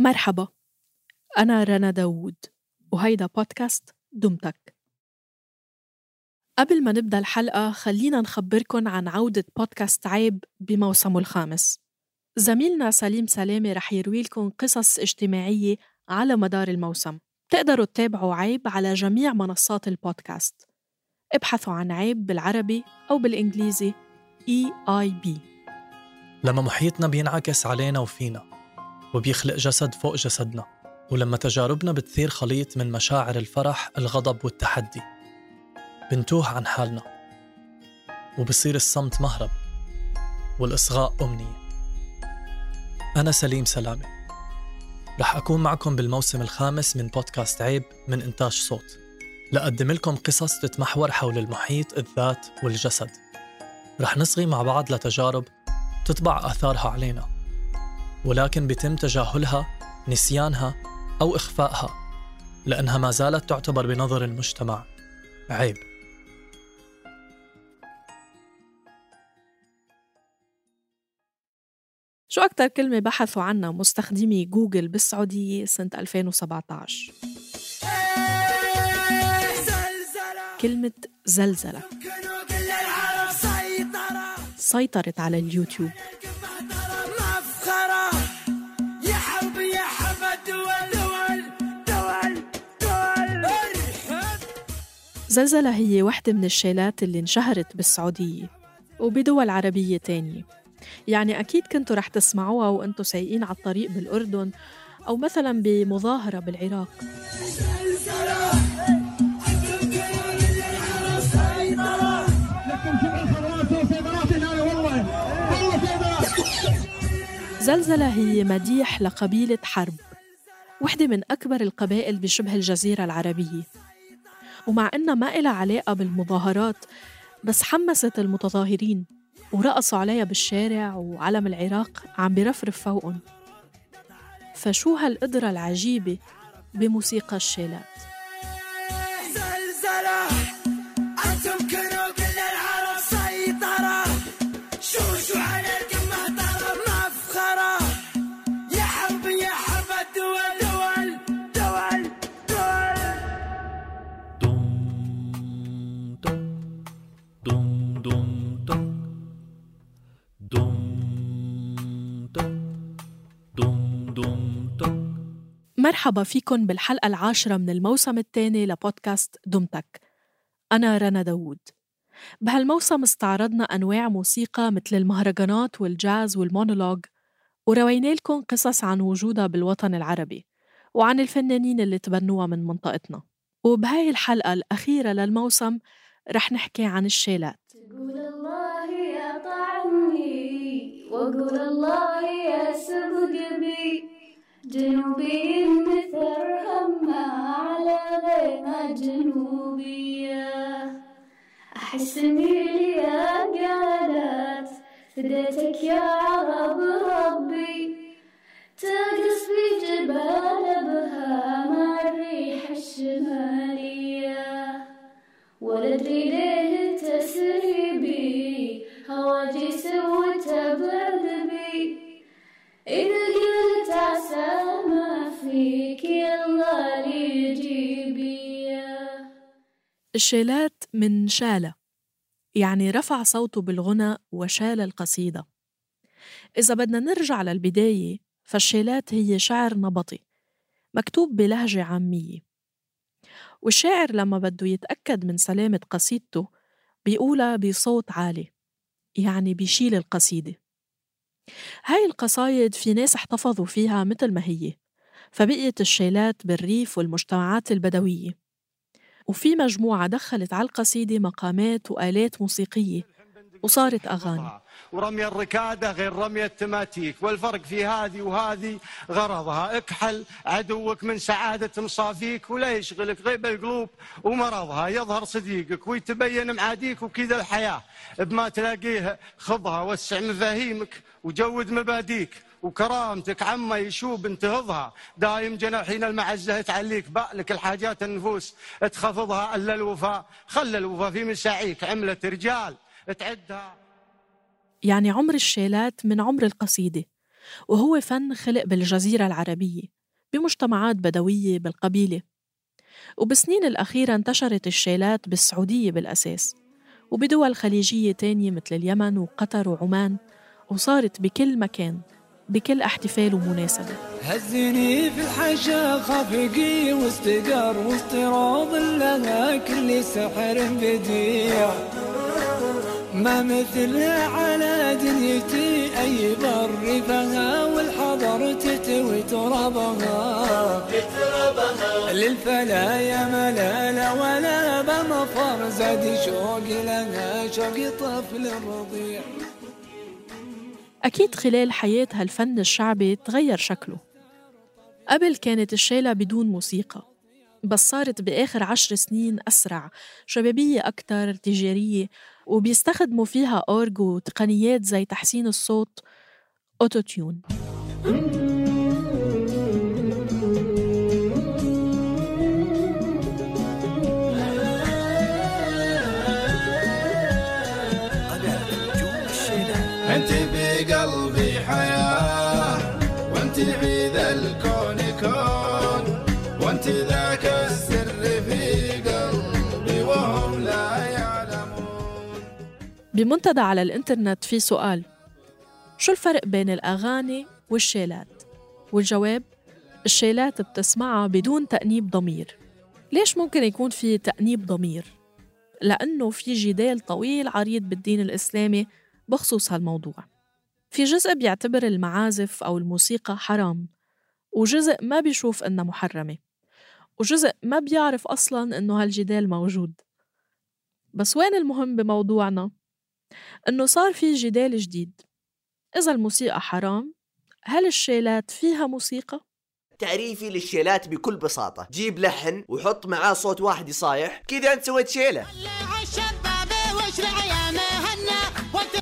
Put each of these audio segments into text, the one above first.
مرحبا. أنا رنا داوود وهيدا بودكاست دمتك. قبل ما نبدأ الحلقة خلينا نخبركن عن عودة بودكاست عيب بموسمه الخامس. زميلنا سليم سلامة رح يروي لكم قصص اجتماعية على مدار الموسم. تقدروا تتابعوا عيب على جميع منصات البودكاست. ابحثوا عن عيب بالعربي أو بالإنجليزي EIB لما محيطنا بينعكس علينا وفينا. وبيخلق جسد فوق جسدنا ولما تجاربنا بتثير خليط من مشاعر الفرح الغضب والتحدي بنتوه عن حالنا وبصير الصمت مهرب والإصغاء أمنية. أنا سليم سلامة. رح أكون معكم بالموسم الخامس من بودكاست عيب من إنتاج صوت. لأقدم لكم قصص تتمحور حول المحيط الذات والجسد. رح نصغي مع بعض لتجارب تطبع آثارها علينا. ولكن بيتم تجاهلها نسيانها أو إخفائها لأنها ما زالت تعتبر بنظر المجتمع. عيب. شو أكتر كلمة بحثوا عنها مستخدمي جوجل بالسعودية سنة 2017 كلمة زلزلة. سيطرت على اليوتيوب. زلزلة هي واحدة من الشيلات اللي انشهرت بالسعودية وبدول عربية تانية. يعني أكيد كنتوا رح تسمعوها وأنتوا سايقين على الطريق بالأردن أو مثلا بمظاهرة بالعراق. زلزلة هي مديح لقبيلة حرب وحدة من أكبر القبائل بشبه الجزيرة العربية. ومع إنها ما إلها علاقة بالمظاهرات بس حمست المتظاهرين ورقصوا عليها بالشارع وعلم العراق عم برفرف فوقهم. فشو هالقدرة العجيبة بموسيقى الشيلات مرحبا فيكن بالحلقة العاشرة من الموسم الثاني لبودكاست دمتك. أنا رنا داوود. بهالموسم استعرضنا أنواع موسيقى مثل المهرجانات والجاز والمونولوج وروينا لكم قصص عن وجودها بالوطن العربي وعن الفنانين اللي تبنوها من منطقتنا. وبهاي الحلقة الأخيرة للموسم رح نحكي عن الشيلات. الله وقول جنوبي مثل همه على غيمة جنوبية. أحس إني يا قالت فديتك يا عرب ربي. ترقص في جبال بها مع الريح الشمالية. ولا أدري ليه تسريبي هواجيس وتبذبي. إذا الشيلات من شالة يعني رفع صوته بالغنى وشال القصيدة. إذا بدنا نرجع للبداية فالشيلات هي شعر نبطي مكتوب بلهجة عامية. والشاعر لما بده يتأكد من سلامة قصيدته بيقولها بصوت عالي يعني بيشيل القصيدة. هاي القصايد في ناس احتفظوا فيها مثل ما هي فبقيت الشيلات بالريف والمجتمعات البدوية. وفي مجموعة دخلت على القصيدة مقامات وآلات موسيقية وصارت أغاني. ورمي الركادة غير رمي التماتيك والفرق في هذه وهذه غرضها. اكحل عدوك من سعادة مصافيك ولا يشغلك غيب القلوب ومرضها. يظهر صديقك ويتبين معاديك وكذا الحياة. بما تلاقيه خضها وسع مفاهيمك وجود مباديك. وكرامتك عما يشوب انتهضها دايم جناحين المعزة تعليك بألك الحاجات النفوس. تخفضها إلا الوفاء. خلى الوفاء في مساعيك. عملة رجال. تعدها. يعني عمر الشيلات من عمر القصيدة. وهو فن خلق بالجزيرة العربية بمجتمعات بدوية بالقبيلة. وبسنين الأخيرة انتشرت الشيلات بالسعودية بالأساس. وبدول خليجية تانية مثل اليمن وقطر وعمان. وصارت بكل مكان بكل احتفال ومناسبة. هزني في الحشا خفقي واستقر واستراض لها كل سحر بديع. ما مثلها على دنيتي أي بر فها والحضر تتوي ترابها. للفلا يا ملالة ولا بمفر زاد شوقي لها شوقي طفل رضيع أكيد خلال حياة هالفن الشعبي تغير شكله. قبل كانت الشيلة بدون موسيقى بس صارت بآخر عشر سنين أسرع شبابية أكتر تجارية وبيستخدموا فيها أورج وتقنيات زي تحسين الصوت أوتوتيون. الكون كون وانت ذاك السر في قلبي وهم لا يعلمون بمنتدى على الإنترنت في سؤال شو الفرق بين الأغاني والشيلات؟ والجواب الشيلات بتسمعها بدون تأنيب ضمير ليش ممكن يكون في تأنيب ضمير؟ لأنه في جدال طويل عريض بالدين الإسلامي بخصوص هالموضوع في جزء بيعتبر المعازف أو الموسيقى حرام وجزء ما بيشوف إنها محرمة وجزء ما بيعرف أصلاً إنه هالجدال موجود. بس وين المهم بموضوعنا؟ إنه صار في جدال جديد. إذا الموسيقى حرام هل الشيلات فيها موسيقى؟ تعريفي للشيلات بكل بساطة. جيب لحن وحط معاه صوت واحد يصايح كذا أنت سويت شيلة.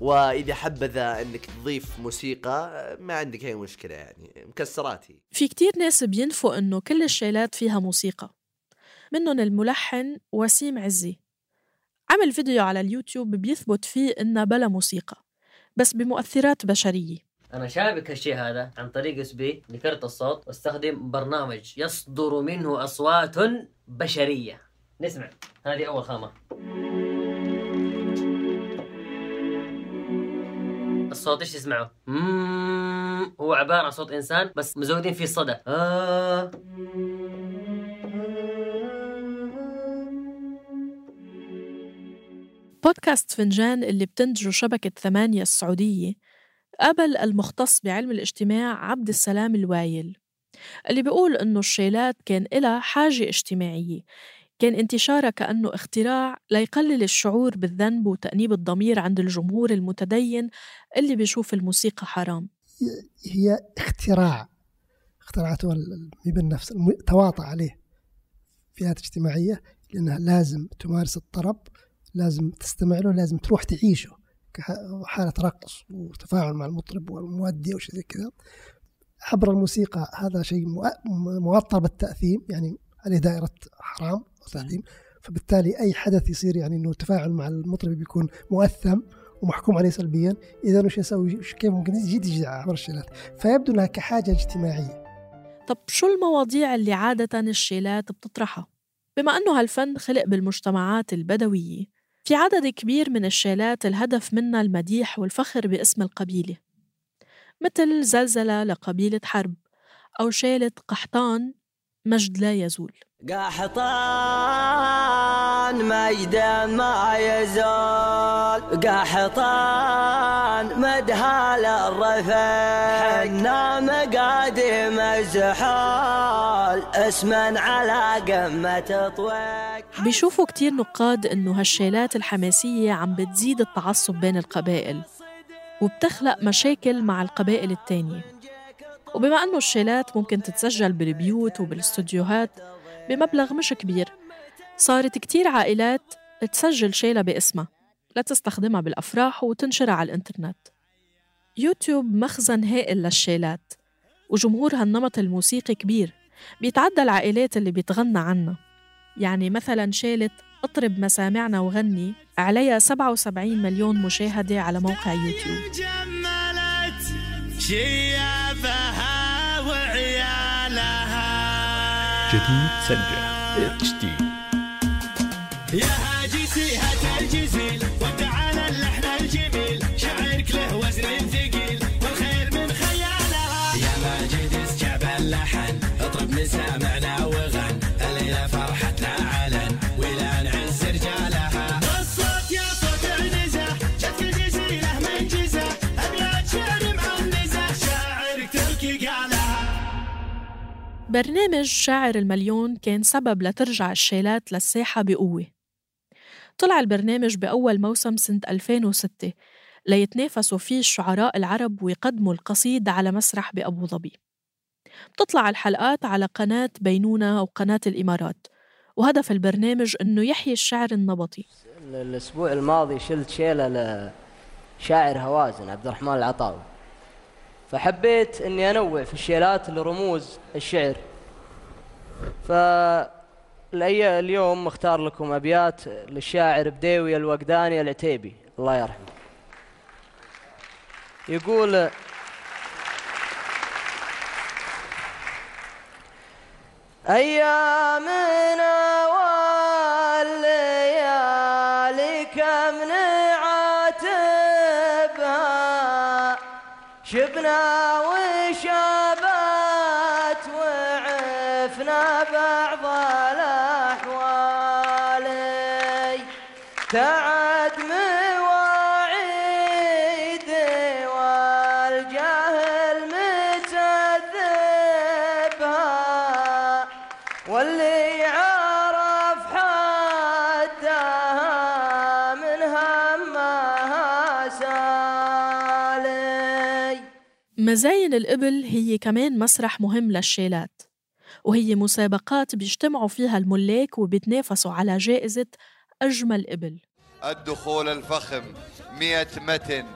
وإذا حبذا إنك تضيف موسيقى ما عندك أي مشكلة يعني مكسرات هي في كتير ناس بينفوا إنه كل الشيلات فيها موسيقى منهم الملحن وسيم عزي. عمل فيديو على اليوتيوب بيثبت فيه إنها بلا موسيقى بس بمؤثرات بشرية. أنا شابك هالشيء هذا عن طريق USB لكرت الصوت واستخدم برنامج يصدر منه أصوات بشرية. نسمع هذه أول خامة. الصوت إيش تسمعه؟ هو عبارة عن صوت إنسان بس مزودين فيه صدى آه. بودكاست فنجان اللي بتنتجه شبكة ثمانية السعودية قابل المختص بعلم الاجتماع عبد السلام الوايل اللي بيقول إنه الشيلات كان إلها حاجة اجتماعية كان انتشارها كأنه اختراع ليقلل الشعور بالذنب وتأنيب الضمير عند الجمهور المتدين اللي بيشوف الموسيقى حرام. هي اختراع. اختراعته ال- هي بالنفس الم- تواطأ عليه. فئات اجتماعية لأنها لازم تمارس الطرب لازم تستمع له لازم تروح تعيشه كحالة رقص وتفاعل مع المطرب والمؤدي أو شيء زي كذا. عبر الموسيقى هذا شيء مؤ- موطر بالتأثيم يعني عليه دائرة حرام. وتأثيم فبالتالي أي حدث يصير يعني أنه التفاعل مع المطرب بيكون مؤثم ومحكوم عليه سلبيا إذا وش يسوي؟ كيف ممكن يجي يجي عبر الشيلات فيبدو أنها كحاجة اجتماعية. طب شو المواضيع اللي عادة الشيلات بتطرحها؟ بما أنه هالفن خلق بالمجتمعات البدوية في عدد كبير من الشيلات الهدف منها المديح والفخر باسم القبيلة مثل زلزلة لقبيلة حرب أو شيلة قحطان مجد لا يزول. قحطان مجدا ما يزول. قحطان مدها للرفع حنا مقادم الزحال اسما على قمة طويق بيشوفوا كتير نقاد إنه هالشيلات الحماسية عم بتزيد التعصب بين القبائل وبتخلق مشاكل مع القبائل التانية. وبما أنه الشيلات ممكن تتسجل بالبيوت وبالاستوديوهات بمبلغ مش كبير صارت كتير عائلات تسجل شيلة باسمها لتستخدمها بالأفراح وتنشرها على الإنترنت. يوتيوب مخزن هائل للشيلات وجمهور هالنمط الموسيقي كبير بيتعدى العائلات اللي بيتغنى عنها. يعني مثلا شالت اطرب مسامعنا وغني عليها 77 مليون مشاهدة على موقع يوتيوب. جديد سجل. اتش دي يا هاجسي هات الجزيل وتعالى اللحن الجميل. شعرك له وزن ثقيل والخير من خيالها يا ماجد اسجع اللحن اطرب مسامعنا وغن الليلة فرحتنا علن. برنامج شاعر المليون كان سبب لترجع الشيلات للساحة بقوة. طلع البرنامج بأول موسم سنة 2006 ليتنافسوا فيه الشعراء العرب ويقدموا القصيد على مسرح بأبو ظبي. بتطلع الحلقات على قناة بينونة أو قناة الإمارات وهدف البرنامج أنه يحيي الشعر النبطي. الأسبوع الماضي شلت شيلة لشاعر هوازن عبد الرحمن العطاوي. فحبيت إني أنوع في الشيلات لرموز الشعر. ف اليوم مختار لكم أبيات للشاعر بديوي الوقداني العتيبي. الله يرحمه. يقول أيامنا والليالي بعض الأحوال. تعد مواعيدي والجهل متذبها. واللي عرف حدها من همها سالي. مزاين الإبل هي كمان مسرح مهم للشيلات. وهي مسابقات بيجتمعوا فيها الملاك وبيتنافسوا على جائزة أجمل إبل. الدخول الفخم مئة متن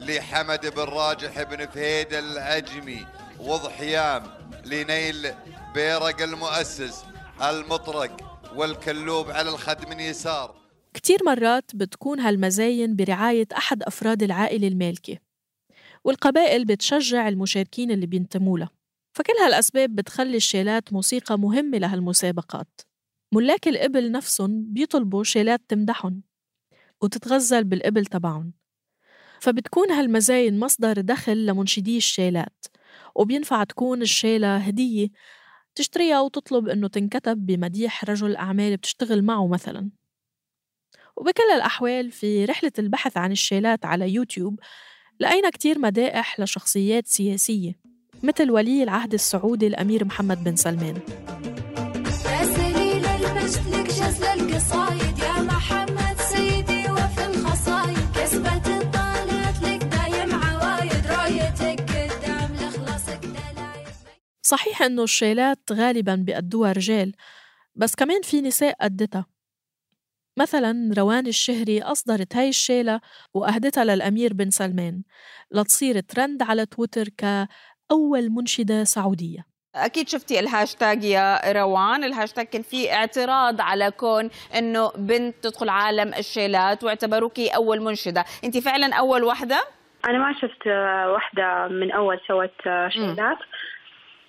لحمد بن راجح بن فهيد العجمي وضحيام لنيل بيرق المؤسس المطرق والكلوب على الخدم اليسار. كتير مرات بتكون هالمزاين برعاية أحد أفراد العائلة المالكة والقبائل بتشجع المشاركين اللي بينتموا لها. فكل هالأسباب بتخلي الشيلات موسيقى مهمة لهالمسابقات ملاك الإبل نفسهم بيطلبوا شيلات تمدحهم وتتغزل بالإبل تبعهم. فبتكون هالمزاين مصدر دخل لمنشدي الشيلات وبينفع تكون الشيلة هدية تشتريها وتطلب إنه تنكتب بمديح رجل أعمال بتشتغل معه مثلاً. وبكل الأحوال في رحلة البحث عن الشيلات على يوتيوب لقينا كتير مدائح لشخصيات سياسية. مثل ولي العهد السعودي الأمير محمد بن سلمان. صحيح إنه الشيلات غالباً بيأدوها رجال بس كمان في نساء أدتها مثلا روان الشهري أصدرت هاي الشيلة وأهدتها للأمير بن سلمان. لتصير ترند على تويتر كأول منشدة سعودية. أكيد شفتي الهاشتاج يا روان. الهاشتاج كان فيه اعتراض على كون إنه بنت تدخل عالم الشيلات واعتبروكي أول منشدة. انت فعلا أول واحدة أنا ما شفت واحدة من أول سوت شيلات.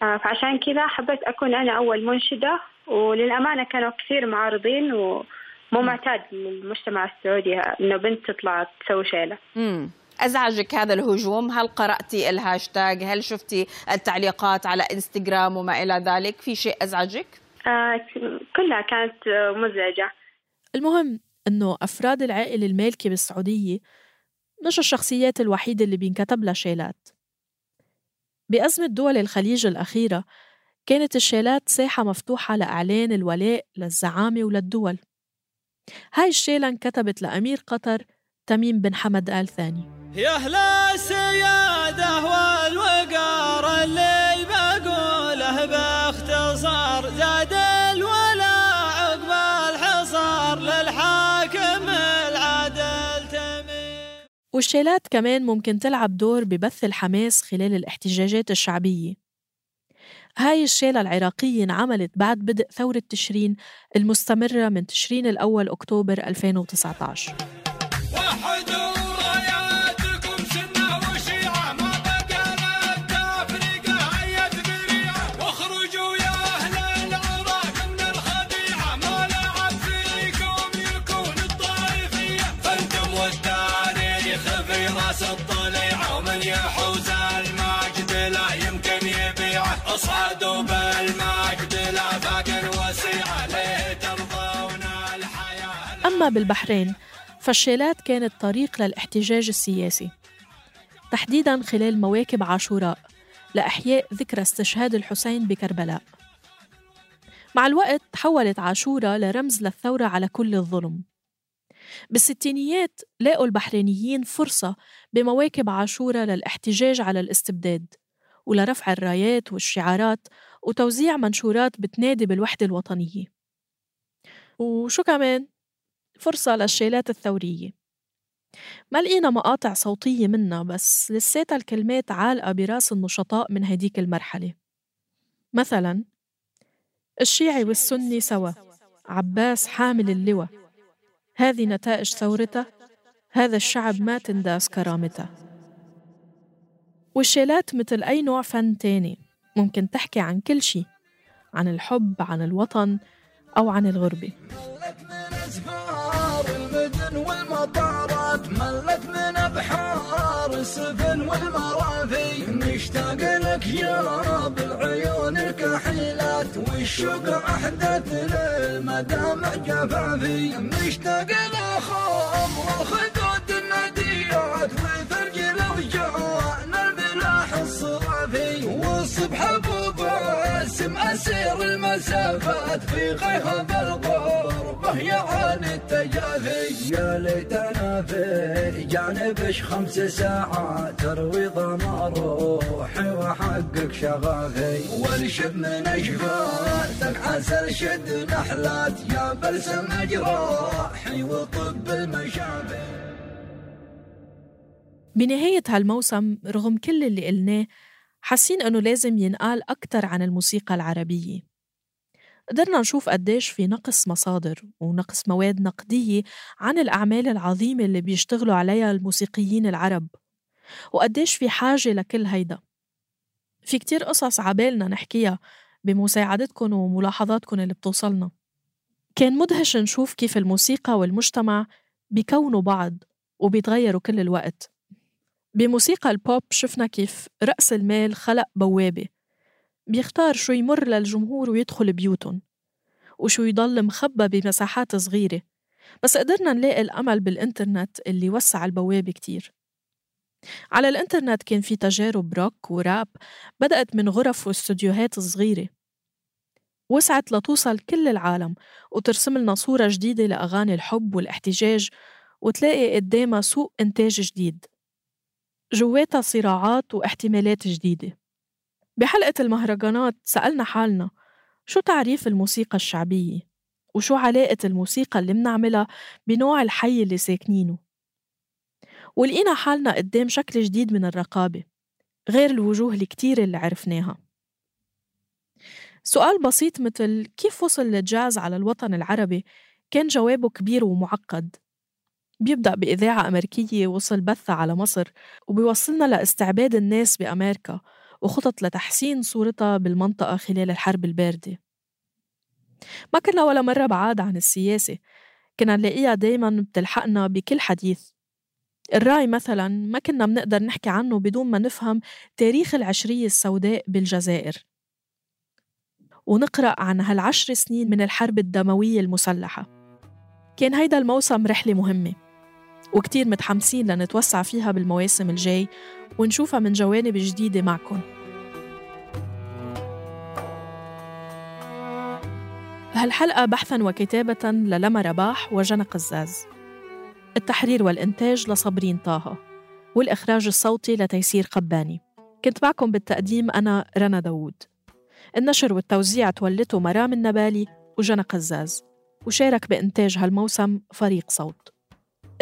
آه، فعشان كذا حبيت أكون أنا أول منشدة وللأمانة كانوا كثير معارضين ومو معتاد للمجتمع السعودي إنه بنت تطلع تسوي شيلة. أزعجك هذا الهجوم؟ هل قراتي الهاشتاج؟ هل شفتي التعليقات على إنستغرام وما إلى ذلك؟ في شيء أزعجك؟ آه، كلها كانت مزعجة. المهم إنه أفراد العائلة المالكة بالسعودية مش الشخصيات الوحيدة اللي بينكتب لها شيلات. بأزمة دول الخليج الأخيرة كانت الشيلات ساحة مفتوحة لإعلان الولاء للزعامة وللدول. هاي الشيلة انكتبت لأمير قطر تميم بن حمد آل ثاني. يا أهل السيادة والوقار اللي بقوله باختصار زاد الولاء عقب الحصار للحاكم العدل تميم. والشيلات كمان ممكن تلعب دور ببث الحماس خلال الاحتجاجات الشعبية. هاي الشيلة العراقية انعملت بعد بدء ثورة تشرين المستمرة من تشرين الأول أكتوبر 2019 بالبحرين فالشيلات كانت طريق للاحتجاج السياسي. تحديدا خلال مواكب عاشوراء لإحياء ذكرى استشهاد الحسين بكربلاء. مع الوقت تحولت عاشوراء لرمز للثورة على كل الظلم. بالستينيات لاقوا البحرينيين فرصة بمواكب عاشوراء للاحتجاج على الاستبداد ولرفع الرايات والشعارات وتوزيع منشورات بتنادي بالوحدة الوطنية. وشو كمان؟ فرصة للشيلات الثورية. ما لقينا مقاطع صوتية منها بس لساتها الكلمات عالقة براس النشطاء من هديك المرحلة. مثلا الشيعي والسني سوا عباس حامل اللواء. هذه نتائج ثورته هذا الشعب ما تنداس كرامته. والشيلات مثل أي نوع فن تاني ممكن تحكي عن كل شي عن الحب عن الوطن أو عن الغربة. والمطارات ملت من أبحار السفن والمرافي مشتاق لك يا بالعيون الكحيلات والشوق أحدث للمدامع جفافي مشتاق لخام والخدود النديات وثلج المسافات في غيهب الغربة يا عن التجافي يا ليتنا في جانبش خمس ساعات تروي ظما روحي وحقق شغافي. والشب من اشفاتك عسل شد نحلات يا بلسم جراحي وطب المشافي بنهاية هالموسم رغم كل اللي قلناه حاسين أنه لازم ينقال أكتر عن الموسيقى العربية. قدرنا نشوف قديش في نقص مصادر ونقص مواد نقدية عن الأعمال العظيمة اللي بيشتغلوا عليها الموسيقيين العرب. وقديش في حاجة لكل هيدا. في كتير قصص عبالنا نحكيها بمساعدتكم وملاحظاتكم اللي بتوصلنا. كان مدهش نشوف كيف الموسيقى والمجتمع بيكونوا بعض وبيتغيروا كل الوقت. بموسيقى البوب شفنا كيف رأس المال خلق بوابة بيختار شو يمر للجمهور ويدخل بيوتهم وشو يضل مخبى بمساحات صغيرة. بس قدرنا نلاقي الأمل بالإنترنت اللي وسع البوابة كتير. على الإنترنت كان في تجارب روك وراب بدأت من غرف واستوديوهات صغيرة وسعت لتوصل كل العالم وترسم لنا صورة جديدة لأغاني الحب والاحتجاج وتلاقي قدامها سوق إنتاج جديد. جواتها صراعات واحتمالات جديدة. بحلقة المهرجانات سألنا حالنا شو تعريف الموسيقى الشعبية؟ وشو علاقة الموسيقى اللي منعملها بنوع الحي اللي ساكنينه؟ ولقينا حالنا قدام شكل جديد من الرقابة غير الوجوه الكتيرة اللي عرفناها سؤال بسيط مثل كيف وصل الجاز على الوطن العربي كان جوابه كبير ومعقد بيبدأ بإذاعة أمريكية وصل بثها على مصر وبيوصلنا لإستعباد الناس بأمريكا وخطط لتحسين صورتها بالمنطقة خلال الحرب الباردة. ما كنا ولا مرة بعاد عن السياسة كنا نلاقيها دايما بتلحقنا بكل حديث. الرأي مثلا ما كنا بنقدر نحكي عنه بدون ما نفهم تاريخ العشرية السوداء بالجزائر. ونقرأ عن هالعشر سنين من الحرب الدموية المسلحة. كان هيدا الموسم رحلة مهمة. وكتير متحمسين لنتوسع فيها بالمواسم الجاي ونشوفها من جوانب جديدة معكم. هالحلقة بحثا وكتابة للما رباح وجنى قزاز. التحرير والإنتاج لصبرين طه والإخراج الصوتي لتيسير قباني. كنت معكم بالتقديم أنا رنا داوود. النشر والتوزيع تولته مرام النبالي وجنى قزاز. وشارك بإنتاج هالموسم فريق صوت.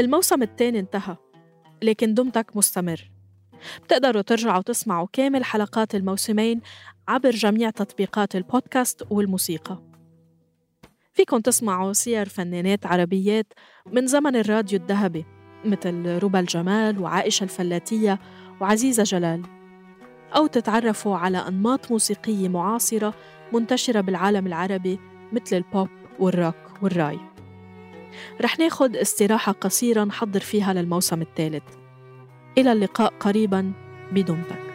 الموسم الثاني انتهى لكن دمتك مستمر. بتقدروا ترجعوا تسمعوا كامل حلقات الموسمين عبر جميع تطبيقات البودكاست والموسيقى. فيكن تسمعوا سير فنانات عربيات من زمن الراديو الذهبي مثل ربى الجمال وعائشة الفلاتية وعزيزة جلال. أو تتعرفوا على أنماط موسيقية معاصرة منتشرة بالعالم العربي مثل البوب والروك والراي. رح ناخد استراحة قصيرة نحضر فيها للموسم الثالث. إلى اللقاء قريبا بدمتك